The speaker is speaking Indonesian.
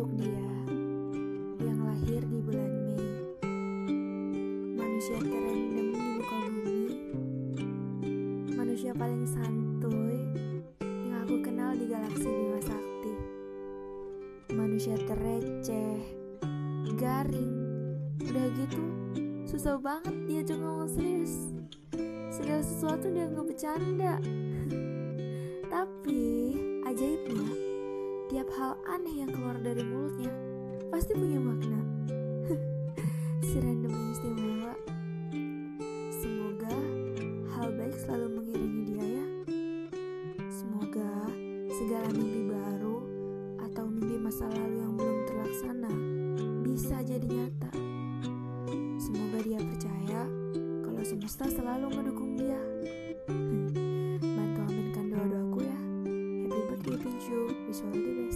untuk dia yang lahir di bulan Mei. Manusia terendam di muka bumi, manusia paling santuy yang aku kenal di galaksi Bima Sakti. Manusia tereceh, garing, udah gitu susah banget dia ngomong serius. Segala sesuatu dia nggak bercanda. hal aneh yang keluar dari mulutnya pasti punya makna. si random istimewa. Semoga hal baik selalu mengiringi dia ya. Semoga segala mimpi baru atau mimpi masa lalu yang belum terlaksana bisa jadi nyata. Semoga dia percaya kalau semesta selalu mendukung dia. Hmm, bantu aminkan doa-doaku ya. Happy birthday Pinju. Wish you all the.